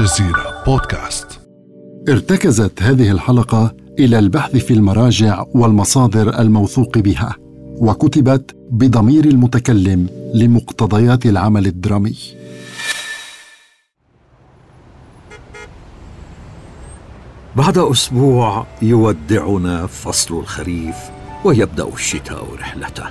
الجزيرة بودكاست. ارتكزت هذه الحلقة إلى البحث في المراجع والمصادر الموثوق بها وكتبت بضمير المتكلم لمقتضيات العمل الدرامي. بعد أسبوع يودعنا فصل الخريف ويبدأ الشتاء رحلته.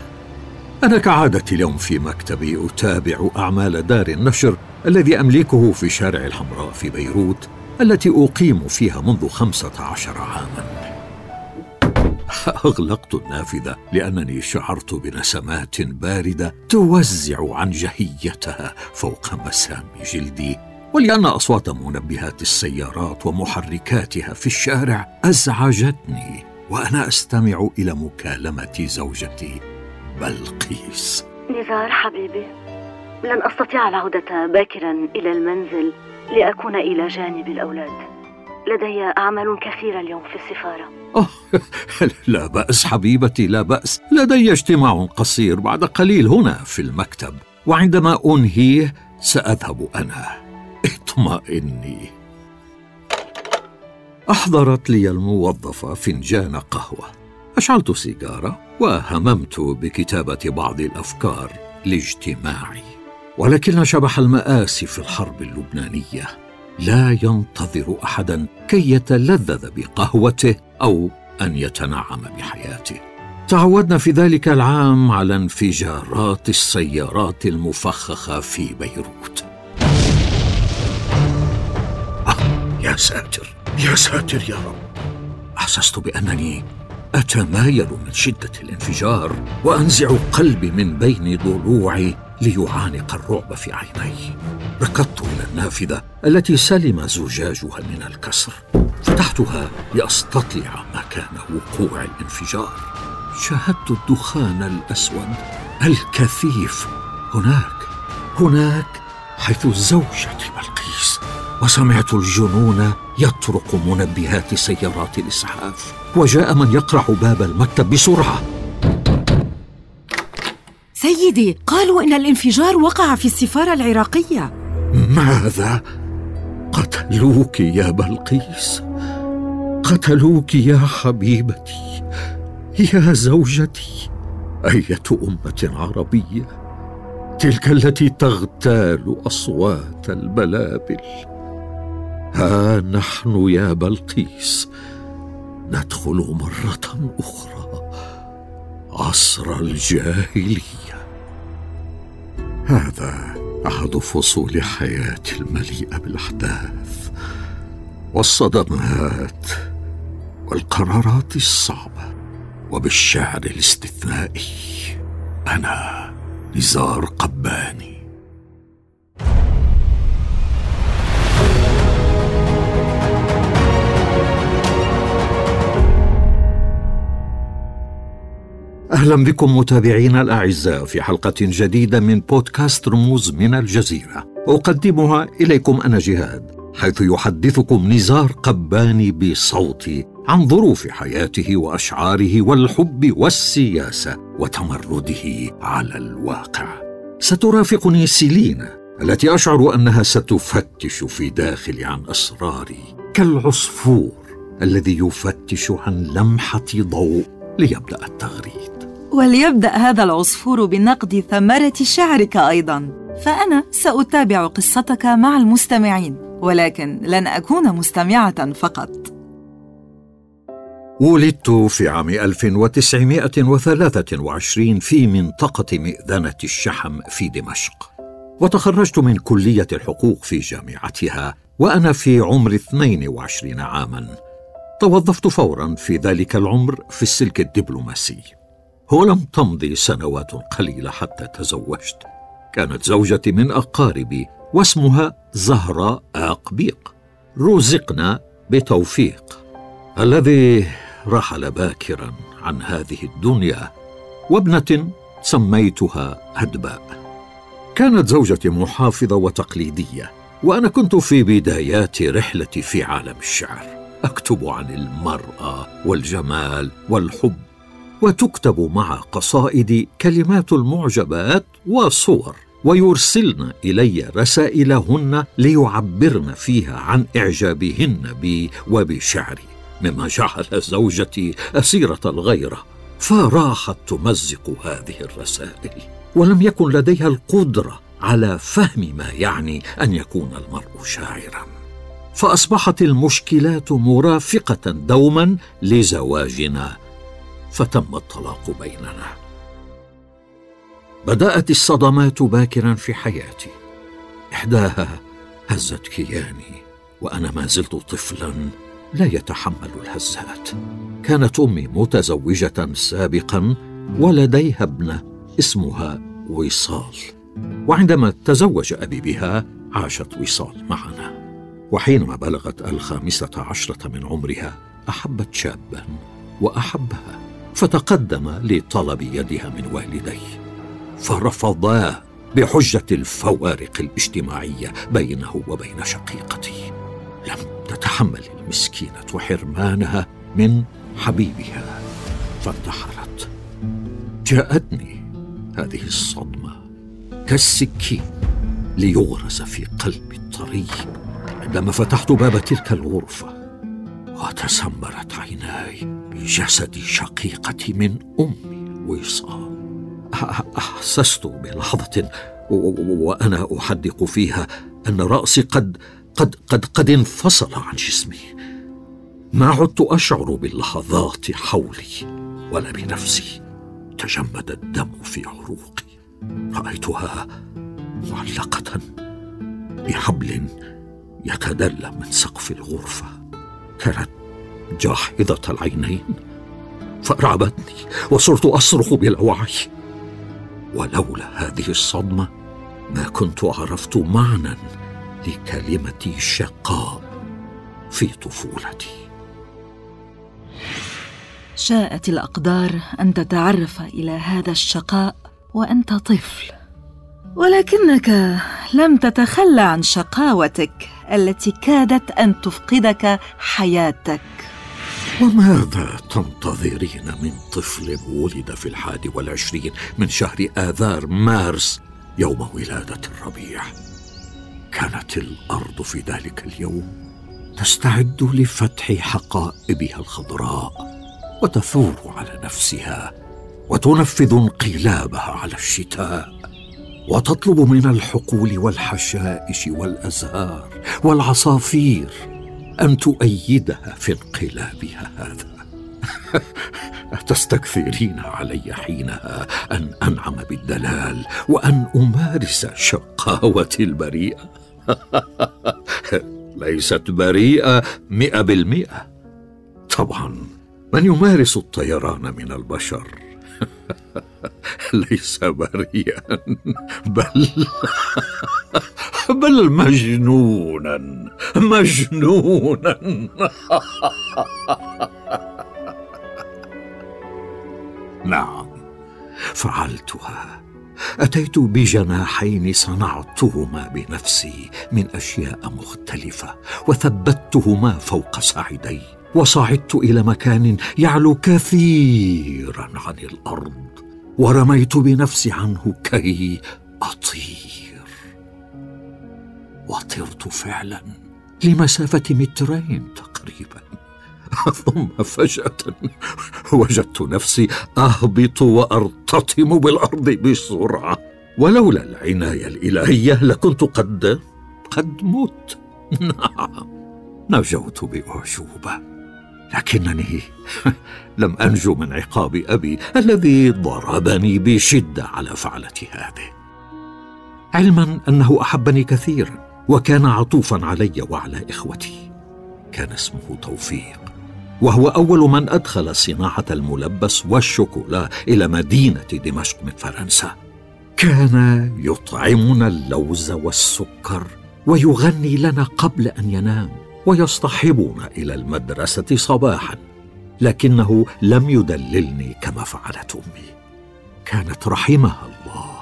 أنا كعادتي اليوم في مكتبي أتابع أعمال دار النشر الذي املكه في شارع الحمراء في بيروت التي أقيم فيها منذ خمسة عشر عاما. أغلقت النافذة لأنني شعرت بنسمات باردة توزع عن جهيتها فوق مسام جلدي ولأن أصوات منبهات السيارات ومحركاتها في الشارع أزعجتني وأنا أستمع إلى مكالمة زوجتي بلقيس. نزار حبيبي. لن أستطيع العودة باكرا إلى المنزل لأكون إلى جانب الأولاد. لدي أعمال كثيرة اليوم في السفارة. أوه لا بأس حبيبتي لا بأس. لدي اجتماع قصير بعد قليل هنا في المكتب. وعندما أنهيه سأذهب أنا. اطمئني. أحضرت لي الموظفه فنجان قهوة. أشعلت سيجارة وهممت بكتابة بعض الأفكار لاجتماعي. ولكن شبح المآسي في الحرب اللبنانية. لا ينتظر أحدا كي يتلذذ بقهوته أو أن يتنعم بحياته. تعودنا في ذلك العام على انفجارات السيارات المفخخة في بيروت. آه يا ساتر يا ساتر يا رب. أحسست بأنني أتمايل من شدة الانفجار وأنزع قلبي من بين ضلوعي ليعانق الرعب في عيني ركضت إلى النافذة التي سلم زجاجها من الكسر. فتحتها لاستطلع مكان وقوع الانفجار. شاهدت الدخان الأسود الكثيف هناك هناك حيث زوجتي بلقيس وسمعت الجنون يطرق منبهات سيارات الإسعاف. وجاء من يقرع باب المكتب بسرعة. سيدي قالوا إن الانفجار وقع في السفارة العراقية. ماذا قتلوك يا بلقيس. قتلوك يا حبيبتي يا زوجتي. أية أمة عربية تلك التي تغتال أصوات البلابل. ها نحن يا بلقيس ندخل مرة أخرى عصر الجاهلية. هذا أحد فصول حياتي المليئة بالأحداث والصدمات والقرارات الصعبة وبالشعر الاستثنائي أنا نزار قباني. أهلا بكم متابعينا الأعزاء في حلقة جديدة من بودكاست رموز من الجزيرة. أقدمها إليكم أنا جهاد حيث يحدثكم نزار قباني بصوتي عن ظروف حياته وأشعاره والحب والسياسة وتمرده على الواقع. سترافقني سيلينا التي أشعر أنها ستفتش في داخلي عن أسراري كالعصفور الذي يفتش عن لمحة ضوء ليبدأ التغريد. وليبدأ هذا العصفور بنقد ثمرة شعرك أيضا. فأنا سأتابع قصتك مع المستمعين ولكن لن أكون مستمعة فقط. ولدت في عام 1923 في منطقة مئذنة الشحم في دمشق. وتخرجت من كلية الحقوق في جامعتها وأنا في عمر 22 عاماً. توظفت فورا في ذلك العمر في السلك الدبلوماسي. ولم تمضي سنوات قليله حتى تزوجت. كانت زوجتي من أقاربي واسمها زهراء أقبيق. رزقنا بتوفيق. الذي رحل باكرا عن هذه الدنيا وابنة سميتها هدباء كانت زوجتي محافظة وتقليدية وأنا كنت في بدايات رحلتي في عالم الشعر. أكتب عن المرأة والجمال والحب وتكتب مع قصائدي كلمات المعجبات وصور ويرسلن إلي رسائلهن ليعبرن فيها عن إعجابهن بي وبشعري مما جعل زوجتي أسيرة الغيرة فراحت تمزق هذه الرسائل. ولم يكن لديها القدرة على فهم ما يعني أن يكون المرء شاعرا. فأصبحت المشكلات مرافقة دوما لزواجنا فتم الطلاق بيننا. بدأت الصدمات باكرا في حياتي. إحداها هزت كياني وأنا ما زلت طفلا لا يتحمل الهزات. كانت أمي متزوجة سابقا ولديها ابنة اسمها وصال. وعندما تزوج أبي بها عاشت وصال معنا. وحينما بلغت الخامسة عشرة من عمرها أحبت شابا وأحبها. فتقدم لطلب يدها من والديه فرفضاه بحجة الفوارق الاجتماعية بينه وبين شقيقتي لم تتحمل المسكينة حرمانها من حبيبها فانتحرت. جاءتني هذه الصدمة كالسكين ليغرس في قلبي الطري عندما فتحت باب تلك الغرفة وتسمرت عيناي بجسد شقيقتي من أمي وصال أحسست بلحظة وأنا أحدق فيها أن رأسي قد قد قد قد انفصل عن جسمي. ما عدت أشعر باللحظات حولي ولا بنفسي تجمد الدم في عروقي. رأيتها معلقة بحبل يتدلى من سقف الغرفة. كانت جاحظة العينين فارعبتني وصرت أصرخ بلا وعي ولولا هذه الصدمة ما كنت عرفت معنى لكلمة شقاء في طفولتي. شاءت الأقدار أن تتعرف إلى هذا الشقاء وأنت طفل. ولكنك لم تتخلى عن شقاوتك. التي كادت أن تفقدك حياتك. وماذا تنتظرين من طفل ولد في الحادي والعشرين من شهر آذار مارس يوم ولادة الربيع؟ كانت الأرض في ذلك اليوم تستعد لفتح حقائبها الخضراء وتثور على نفسها وتنفذ انقلابها على الشتاء. وتطلب من الحقول والحشائش والأزهار والعصافير أن تؤيدها في انقلابها هذا. تستكثرين علي حينها أن أنعم بالدلال وأن أمارس شقاوتي البريئة. ليست بريئة مئة بالمئة. طبعا من يمارس الطيران من البشر؟ ليس بريئا بل بل مجنونا مجنونا. نعم فعلتها. أتيت بجناحين صنعتهما بنفسي من أشياء مختلفة وثبتهما فوق ساعدي وصعدت إلى مكان يعلو كثيرا عن الأرض ورميت بنفسي عنه كي أطير. وطرت فعلا لمسافة مترين تقريبا. ثم فجأة وجدت نفسي أهبط وأرتطم بالأرض بسرعة. ولولا العناية الإلهية لكنت قد قد مت. نعم نجوت بأعجوبة. لكنني لم أنجو من عقاب أبي الذي ضربني بشدة على فعلة هذه. علما أنه أحبني كثيرا وكان عطوفا علي وعلى إخوتي. كان اسمه توفيق وهو أول من أدخل صناعة الملبس والشوكولا إلى مدينة دمشق من فرنسا. كان يطعمنا اللوز والسكر ويغني لنا قبل أن ينام. ويصطحبنا إلى المدرسة صباحا لكنه لم يدللني كما فعلت أمي. كانت رحمها الله.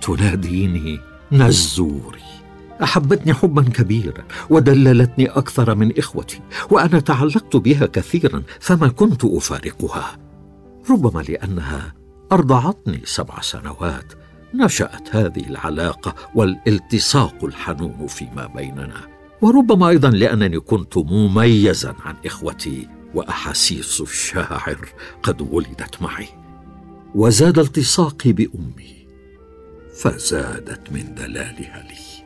تناديني نزوري. أحبتني حبا كبيرا ودللتني أكثر من إخوتي وأنا تعلقت بها كثيرا فما كنت أفارقها. ربما لأنها أرضعتني سبع سنوات نشأت هذه العلاقة والالتصاق الحنون فيما بيننا. وربما أيضا لأنني كنت مميزا عن إخوتي وأحاسيس الشاعر قد ولدت معي وزاد التصاقي بأمي فزادت من دلالها لي.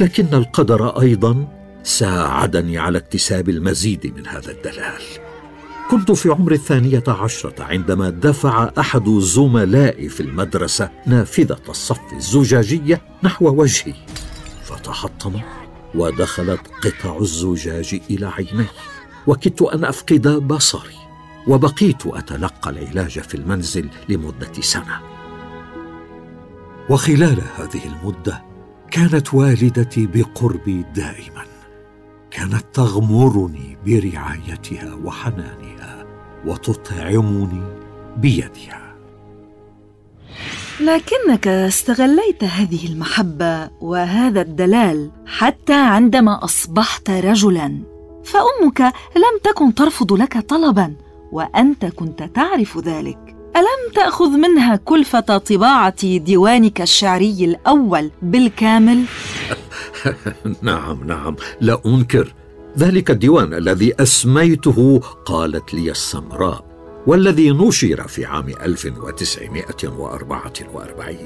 لكن القدر أيضا ساعدني على اكتساب المزيد من هذا الدلال. كنت في عمر الثانية عشرة عندما دفع أحد زملائي في المدرسة نافذة الصف الزجاجية نحو وجهي فتحطم ودخلت قطع الزجاج إلى عيني وكدت أن أفقد بصري وبقيت أتلقى العلاج في المنزل لمدة سنة. وخلال هذه المدة كانت والدتي بقربي دائما كانت تغمرني برعايتها وحنانها وتطعمني بيدها. لكنك استغليت هذه المحبة وهذا الدلال حتى عندما أصبحت رجلا. فأمك لم تكن ترفض لك طلبا وأنت كنت تعرف ذلك. ألم تأخذ منها كلفة طباعة ديوانك الشعري الأول بالكامل؟ نعم نعم. لا أنكر. ذلك الديوان الذي أسميته قالت لي السمراء. والذي نشر في عام 1944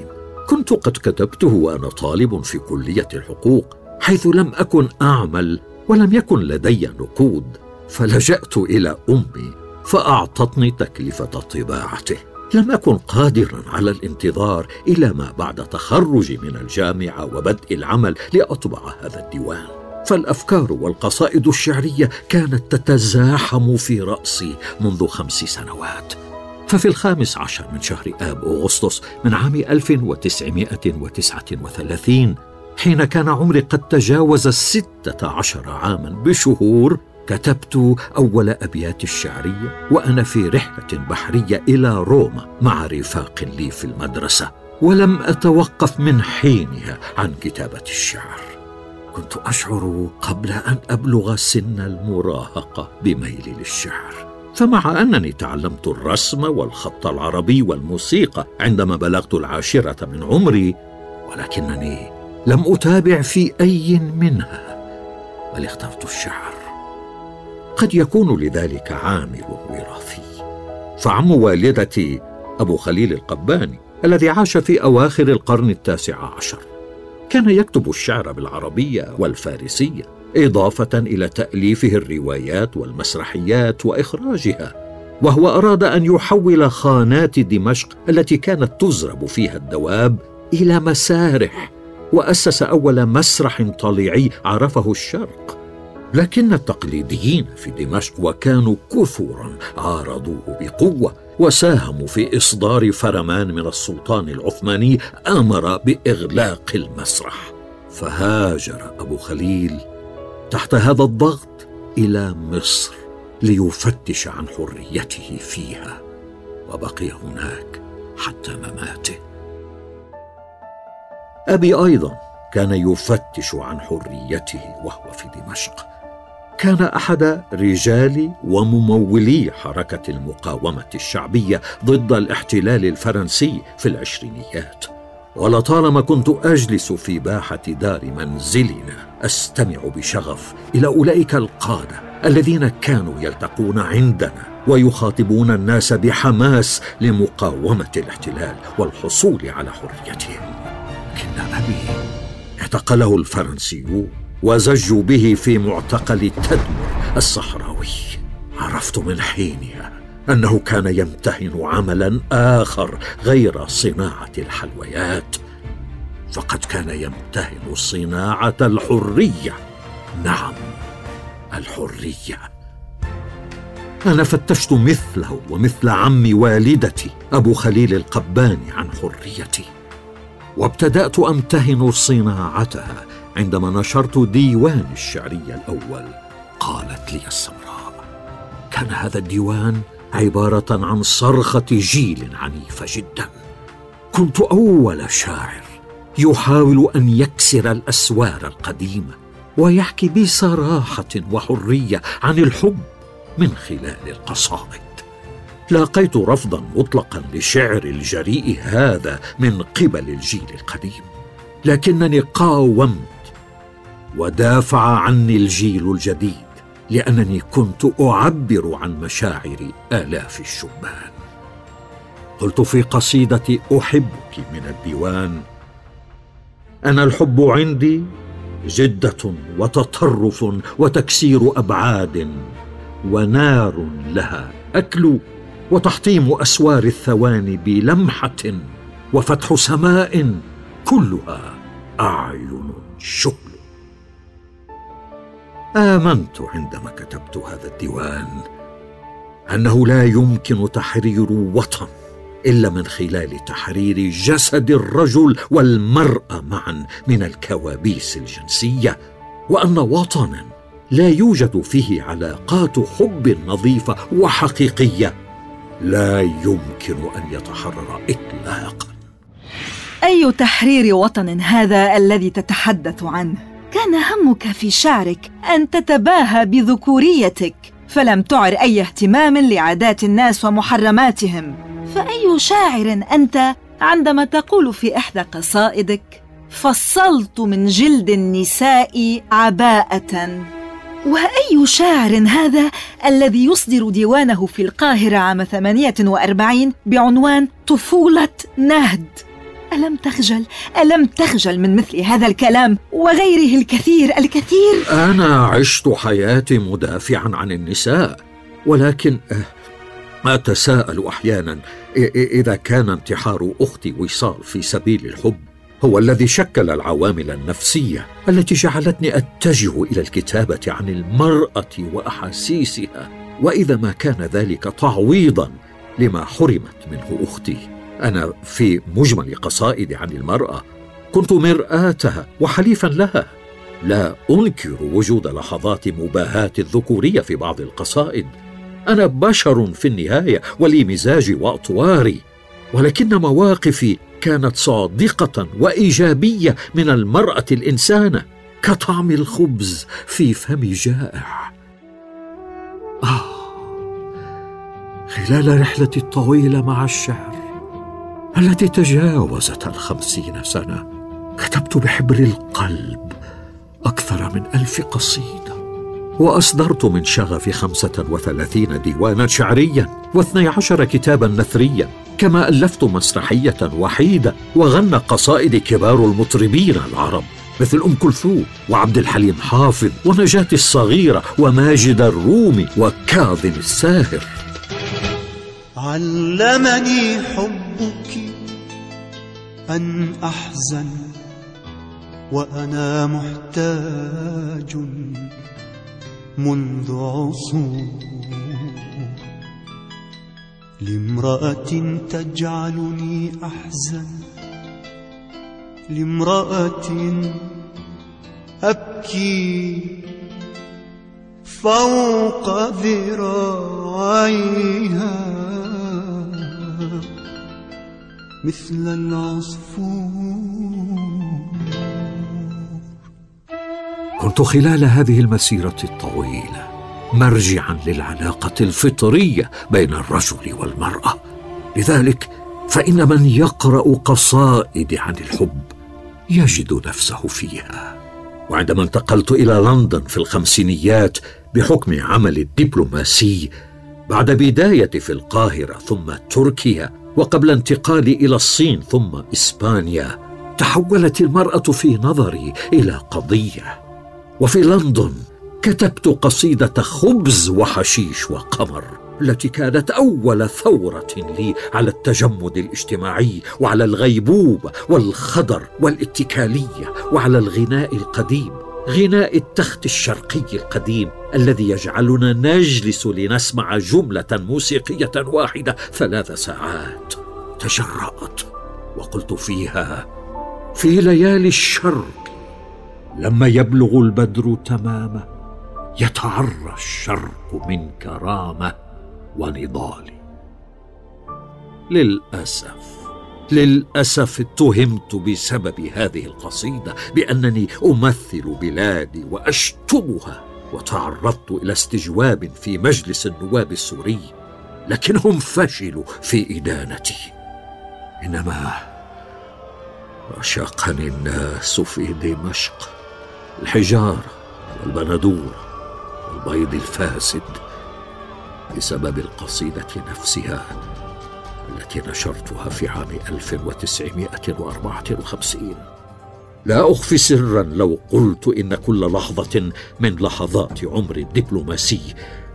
كنت قد كتبته وأنا طالب في كلية الحقوق حيث لم أكن أعمل ولم يكن لدي نقود فلجأت إلى أمي فأعطتني تكلفة طباعته. لم أكن قادرا على الانتظار إلى ما بعد تخرجي من الجامعة وبدء العمل لأطبع هذا الديوان. فالأفكار والقصائد الشعرية كانت تتزاحم في رأسي منذ خمس سنوات. ففي الخامس عشر من شهر آب أغسطس من عام 1939 حين كان عمري قد تجاوز الستة عشر عاما بشهور كتبت أول أبيات الشعرية وأنا في رحلة بحرية إلى روما مع رفاق لي في المدرسة ولم أتوقف من حينها عن كتابة الشعر. كنت أشعر قبل أن أبلغ سن المراهقة بميلي للشعر. فمع أنني تعلمت الرسم والخط العربي والموسيقى عندما بلغت العاشرة من عمري ولكنني لم أتابع في أي منها بل اخترت الشعر. قد يكون لذلك عامل وراثي. فعم والدتي أبو خليل القباني الذي عاش في أواخر القرن التاسع عشر. كان يكتب الشعر بالعربية والفارسية إضافة إلى تأليفه الروايات والمسرحيات وإخراجها. وهو أراد أن يحول خانات دمشق التي كانت تزرب فيها الدواب إلى مسارح وأسس أول مسرح طليعي عرفه الشرق. لكن التقليديين في دمشق وكانوا كثرا عارضوه بقوة وساهموا في إصدار فرمان من السلطان العثماني آمر بإغلاق المسرح. فهاجر أبو خليل تحت هذا الضغط إلى مصر ليفتش عن حريته فيها وبقي هناك حتى مماته. أبي أيضا كان يفتش عن حريته وهو في دمشق. كان أحد رجال وممولي حركة المقاومة الشعبية ضد الاحتلال الفرنسي في العشرينيات. ولطالما كنت أجلس في باحة دار منزلنا أستمع بشغف إلى أولئك القادة الذين كانوا يلتقون عندنا ويخاطبون الناس بحماس لمقاومة الاحتلال والحصول على حريتهم. لكن أبي اعتقله الفرنسيون. وزجوا به في معتقل تدمر الصحراوي. عرفت من حينها أنه كان يمتهن عملا آخر غير صناعة الحلويات. فقد كان يمتهن صناعة الحرية. نعم الحرية. أنا فتشت مثله ومثل عم والدتي أبو خليل القباني عن حريتي. وابتدأت أمتهن صناعتها عندما نشرت ديوان الشعري الأول قالت لي السمراء كان هذا الديوان عبارة عن صرخة جيل عنيفه جدا. كنت أول شاعر يحاول أن يكسر الأسوار القديمة ويحكي بصراحه وحرية عن الحب من خلال القصائد. لاقيت رفضا مطلقا لشعر الجريء هذا من قبل الجيل القديم لكنني قاومت ودافع عني الجيل الجديد لأنني كنت أعبر عن مشاعر آلاف الشبان. قلت في قصيده أحبك من الديوان. أنا الحب عندي جدة وتطرف وتكسير أبعاد ونار لها أكل وتحطيم أسوار الثواني بلمحة وفتح سماء كلها أعين شكل آمنت عندما كتبت هذا الديوان أنه لا يمكن تحرير وطن إلا من خلال تحرير جسد الرجل والمرأة معا من الكوابيس الجنسية وأن وطنا لا يوجد فيه علاقات حب نظيفة وحقيقية. لا يمكن أن يتحرر اطلاقا. أي تحرير وطن هذا الذي تتحدث عنه؟ كان همك في شعرك أن تتباهى بذكوريتك فلم تعر أي اهتمام لعادات الناس ومحرماتهم. فأي شاعر أنت عندما تقول في إحدى قصائدك فصلت من جلد النساء عباءة؟ وأي شاعر هذا الذي يصدر ديوانه في القاهرة عام 48 بعنوان طفولة نهد؟ ألم تخجل؟ ألم تخجل من مثل هذا الكلام وغيره الكثير الكثير؟ أنا عشت حياتي مدافعا عن النساء ولكن أتساءل أحيانا إذا كان انتحار أختي وصال في سبيل الحب هو الذي شكل العوامل النفسية التي جعلتني أتجه إلى الكتابة عن المرأة وأحاسيسها وإذا ما كان ذلك تعويضا لما حرمت منه أختي أنا في مجمل قصائدي عن المرأة. كنت مرآتها وحليفا لها. لا أنكر وجود لحظات مباهاة الذكورية في بعض القصائد. أنا بشر في النهاية ولي مزاجي وأطواري. ولكن مواقفي كانت صادقة وإيجابية من المرأة الإنسانة كطعم الخبز في فم جائع. آه خلال رحلتي الطويلة مع الشعر التي تجاوزت الخمسين سنة. كتبت بحبر القلب أكثر من ألف قصيدة. وأصدرت من شغفي خمسة وثلاثين ديوانا شعريا واثني عشر كتابا نثريا. كما ألفت مسرحية وحيدة وغنى قصائد كبار المطربين العرب مثل أم كلثوم وعبد الحليم حافظ ونجاة الصغيرة وماجد الرومي وكاظم الساهر. علمني حبك أن أحزن وأنا محتاج منذ عصور لامرأة تجعلني أحزن لامرأة أبكي فوق ذراعيها. مثل العصفور. كنت خلال هذه المسيرة الطويلة مرجعا للعلاقة الفطرية بين الرجل والمرأة. لذلك فإن من يقرأ قصائد عن الحب يجد نفسه فيها. وعندما انتقلت إلى لندن في الخمسينيات بحكم عمل الدبلوماسي بعد بدايتي في القاهرة ثم تركيا وقبل انتقالي إلى الصين ثم إسبانيا تحولت المرأة في نظري إلى قضية. وفي لندن كتبت قصيدة خبز وحشيش وقمر التي كانت أول ثورة لي على التجمد الاجتماعي وعلى الغيبوبه والخضر والاتكالية وعلى الغناء القديم. غناء التخت الشرقي القديم الذي يجعلنا نجلس لنسمع جملة موسيقية واحدة ثلاث ساعات. تجرات وقلت فيها في ليالي الشرق لما يبلغ البدر تمامه يتعرى الشرق من كرامة ونضال. للأسف للأسف اتهمت بسبب هذه القصيدة بأنني أمثل بلادي واشتمها وتعرضت إلى استجواب في مجلس النواب السوري لكنهم فشلوا في إدانتي. إنما رشقني الناس في دمشق الحجارة والبندور والبيض الفاسد بسبب القصيدة نفسها. التي نشرتها في عام 1954 لا أخفي سرا لو قلت إن كل لحظة من لحظات عمري الدبلوماسي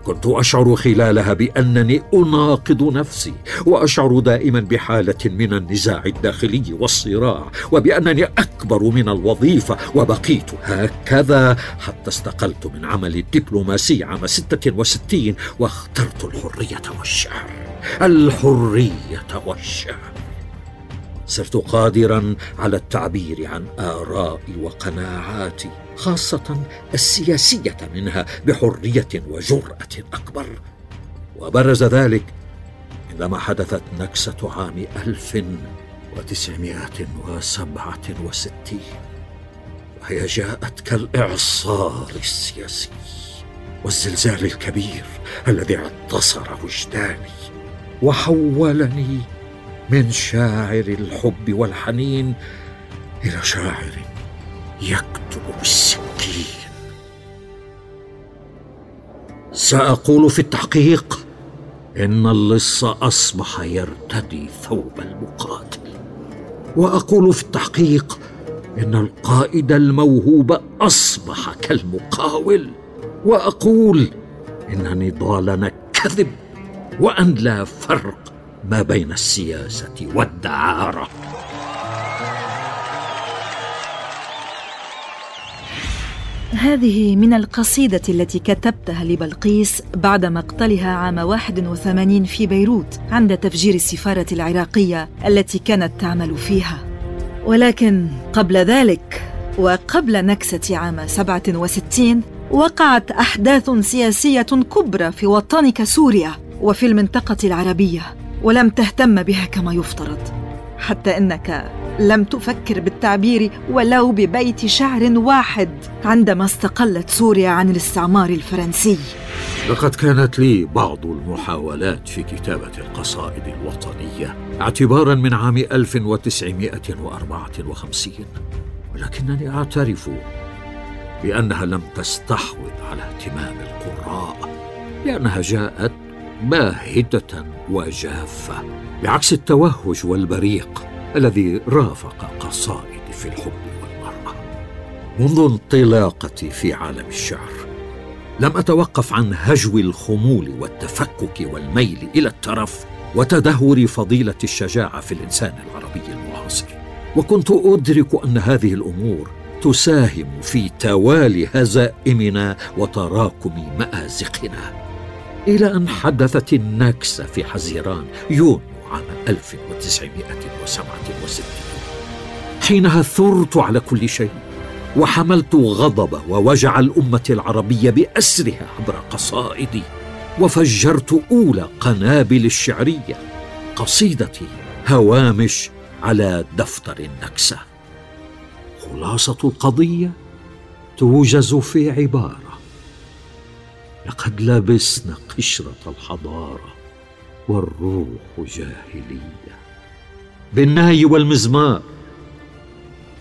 كنت أشعر خلالها بأنني أناقض نفسي وأشعر دائما بحالة من النزاع الداخلي والصراع وبأنني أكبر من الوظيفة وبقيت هكذا حتى استقلت من عملي الدبلوماسي عام 66 واخترت الحرية والشعر. الحرية والشعر. صرت قادرا على التعبير عن ارائي وقناعاتي خاصة السياسية منها بحرية وجرأة أكبر. وبرز ذلك عندما حدثت نكسة عام 1967 وهي جاءت كالإعصار السياسي والزلزال الكبير الذي اعتصر وجداني وحولني من شاعر الحب والحنين إلى شاعر يكتب بالسكين. سأقول في التحقيق إن اللص أصبح يرتدي ثوب المقاتل. وأقول في التحقيق إن القائد الموهوب أصبح كالمقاول. وأقول إن نضالنا كذب وأن لا فرق ما بين السياسة والدعارة. هذه من القصيدة التي كتبتها لبلقيس بعد مقتلها عام 81 في بيروت عند تفجير السفارة العراقية التي كانت تعمل فيها. ولكن قبل ذلك وقبل نكسة عام 67 وقعت أحداث سياسية كبرى في وطنك سوريا وفي المنطقة العربية. ولم تهتم بها كما يفترض حتى إنك لم تفكر بالتعبير ولو ببيت شعر واحد عندما استقلت سوريا عن الاستعمار الفرنسي. لقد كانت لي بعض المحاولات في كتابة القصائد الوطنية اعتبارا من عام 1954 ولكنني أعترف بأنها لم تستحوذ على اهتمام القراء لأنها جاءت باهتة وجافة بعكس التوهج والبريق الذي رافق قصائدي في الحب والمرأة. منذ انطلاقتي في عالم الشعر لم أتوقف عن هجو الخمول والتفكك والميل إلى الترف وتدهور فضيلة الشجاعة في الإنسان العربي المعاصر. وكنت أدرك أن هذه الأمور تساهم في توالي هزائمنا وتراكم مآزقنا. إلى أن حدثت النكسة في حزيران يونيو عام 1967 حينها ثرت على كل شيء وحملت غضب ووجع الأمة العربية بأسرها عبر قصائدي وفجرت أولى قنابل الشعرية قصيدتي هوامش على دفتر النكسة. خلاصة القضية توجز في عبارة. لقد لبسنا قشرة الحضارة والروح جاهلية. بالنهي والمزمار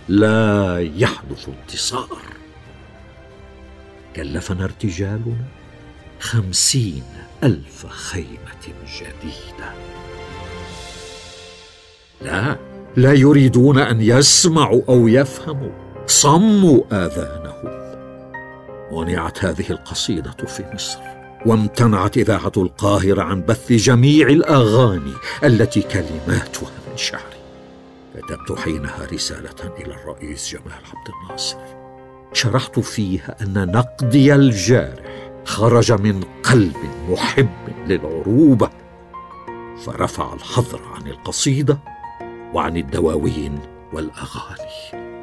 لا يحدث انتصار. كلفنا ارتجالنا خمسين ألف خيمة جديدة. لا لا يريدون أن يسمعوا أو يفهموا. صموا آذانهم. منعت هذه القصيدة في مصر وامتنعت إذاعة القاهرة عن بث جميع الأغاني التي كلماتها من شعري. كتبت حينها رسالة إلى الرئيس جمال عبد الناصر. شرحت فيها أن نقدي الجارح خرج من قلب محب للعروبة فرفع الحظر عن القصيدة وعن الدواوين والأغاني.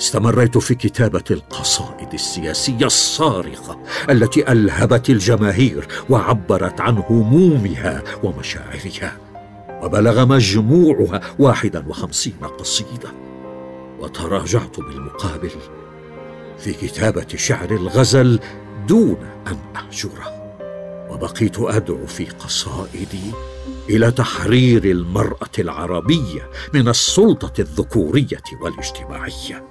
استمريت في كتابة القصائد السياسية الصارخة التي ألهبت الجماهير وعبرت عن همومها ومشاعرها وبلغ مجموعها واحدا وخمسين قصيدة. وتراجعت بالمقابل في كتابة شعر الغزل دون أن اهجره وبقيت أدعو في قصائدي إلى تحرير المرأة العربية من السلطة الذكورية والاجتماعية.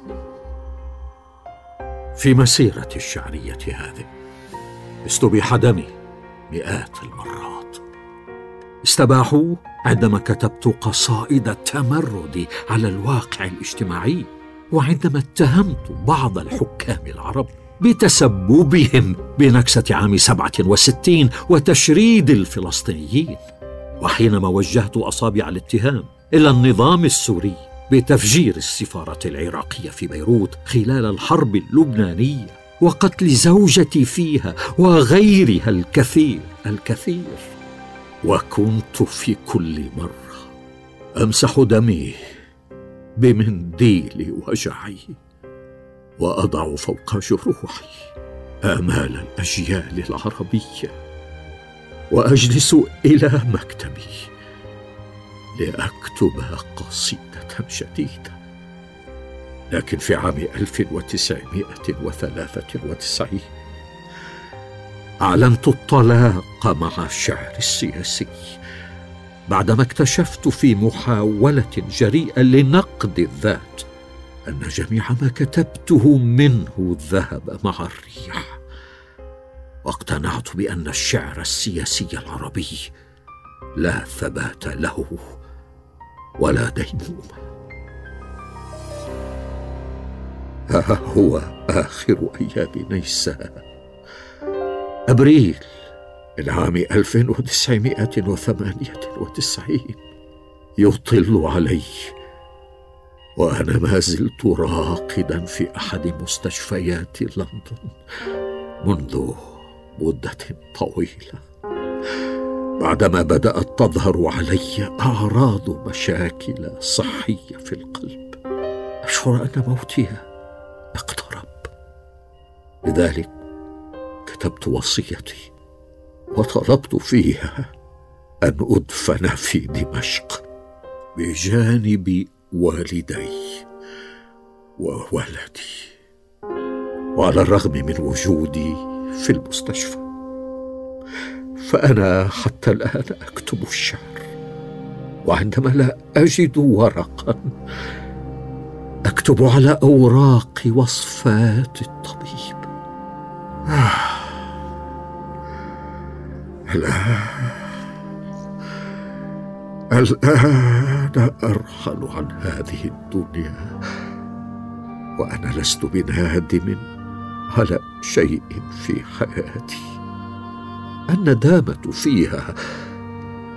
في مسيرتي الشعرية هذه. استبيح دمي مئات المرات. استباحوا عندما كتبت قصائد التمرد على الواقع الاجتماعي وعندما اتهمت بعض الحكام العرب بتسببهم بنكسة عام سبعة وستين وتشريد الفلسطينيين. وحينما وجهت أصابع الاتهام إلى النظام السوري بتفجير السفارة العراقية في بيروت خلال الحرب اللبنانية وقتل زوجتي فيها وغيرها الكثير الكثير. وكنت في كل مرة أمسح دمي بمنديل وجعي وأضع فوق جروحي آمال الأجيال العربية وأجلس إلى مكتبي لأكتب قصيدة. جديده لكن في عام 1993 أعلنت الطلاق مع الشعر السياسي بعدما اكتشفت في محاولة جريئة لنقد الذات أن جميع ما كتبته منه ذهب مع الريح واقتنعت بأن الشعر السياسي العربي لا ثبات له ولا ديمومه ها هو آخر أيام نيسان أبريل العام 1998 يطل علي وأنا ما زلت راقدا في أحد مستشفيات لندن منذ مدة طويلة. بعدما بدأت تظهر علي أعراض مشاكل صحية في القلب أشعر أن موتي اقترب لذلك كتبت وصيتي وطلبت فيها أن أدفن في دمشق بجانب والدي وولدي وعلى الرغم من وجودي في المستشفى. فأنا حتى الآن أكتب الشعر وعندما لا أجد ورقا اكتب على أوراق وصفات الطبيب. الآن الآن أرحل عن هذه الدنيا وأنا لست بنادم على شيء في حياتي. الندامة فيها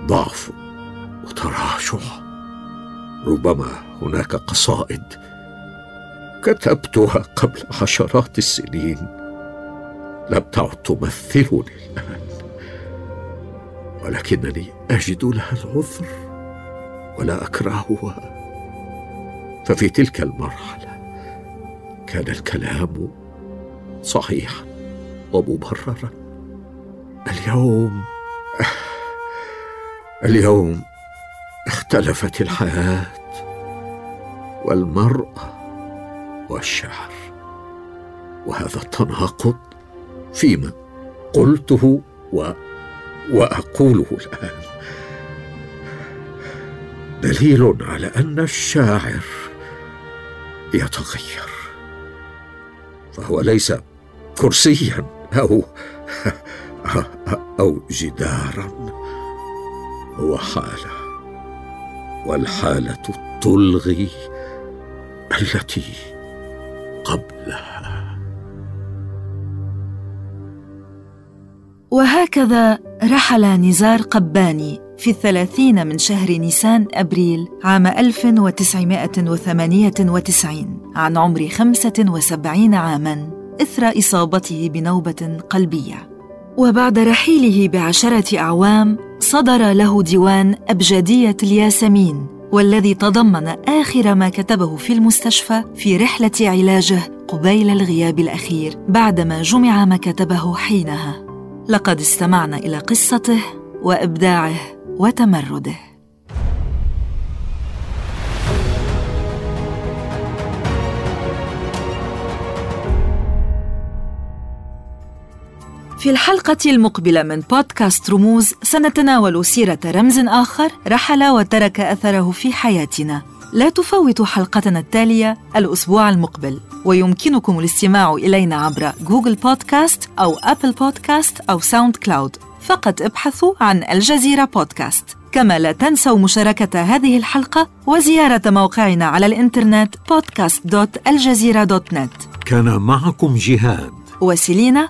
ضعف وتراجع. ربما هناك قصائد كتبتها قبل عشرات السنين. لم تعد تمثلني الآن. ولكنني أجد لها العذر ولا أكرهها. ففي تلك المرحلة كان الكلام صحيحا ومبررا. اليوم اليوم اختلفت الحياة والمرأة والشعر. وهذا التناقض فيما قلته و وأقوله الآن. دليل على أن الشاعر يتغير. فهو ليس كرسيا أو أو جدارا. هو حالة والحالة تلغي التي قبلها. وهكذا رحل نزار قباني في الثلاثين من شهر نيسان أبريل عام 1998 عن عمر 75 عاماً إثر إصابته بنوبة قلبية. وبعد رحيله بعشرة أعوام صدر له ديوان أبجدية الياسمين والذي تضمن آخر ما كتبه في المستشفى في رحلة علاجه قبيل الغياب الأخير بعدما جمع ما كتبه حينها. لقد استمعنا إلى قصته وإبداعه وتمرده. في الحلقة المقبلة من بودكاست رموز سنتناول سيرة رمز آخر رحل وترك أثره في حياتنا. لا تفوتوا حلقتنا التالية الأسبوع المقبل ويمكنكم الاستماع إلينا عبر جوجل بودكاست أو أبل بودكاست أو ساوند كلاود. فقط ابحثوا عن الجزيرة بودكاست. كما لا تنسوا مشاركة هذه الحلقة وزيارة موقعنا على الإنترنت podcast.aljazeera.net كان معكم جهاد. وسيلينا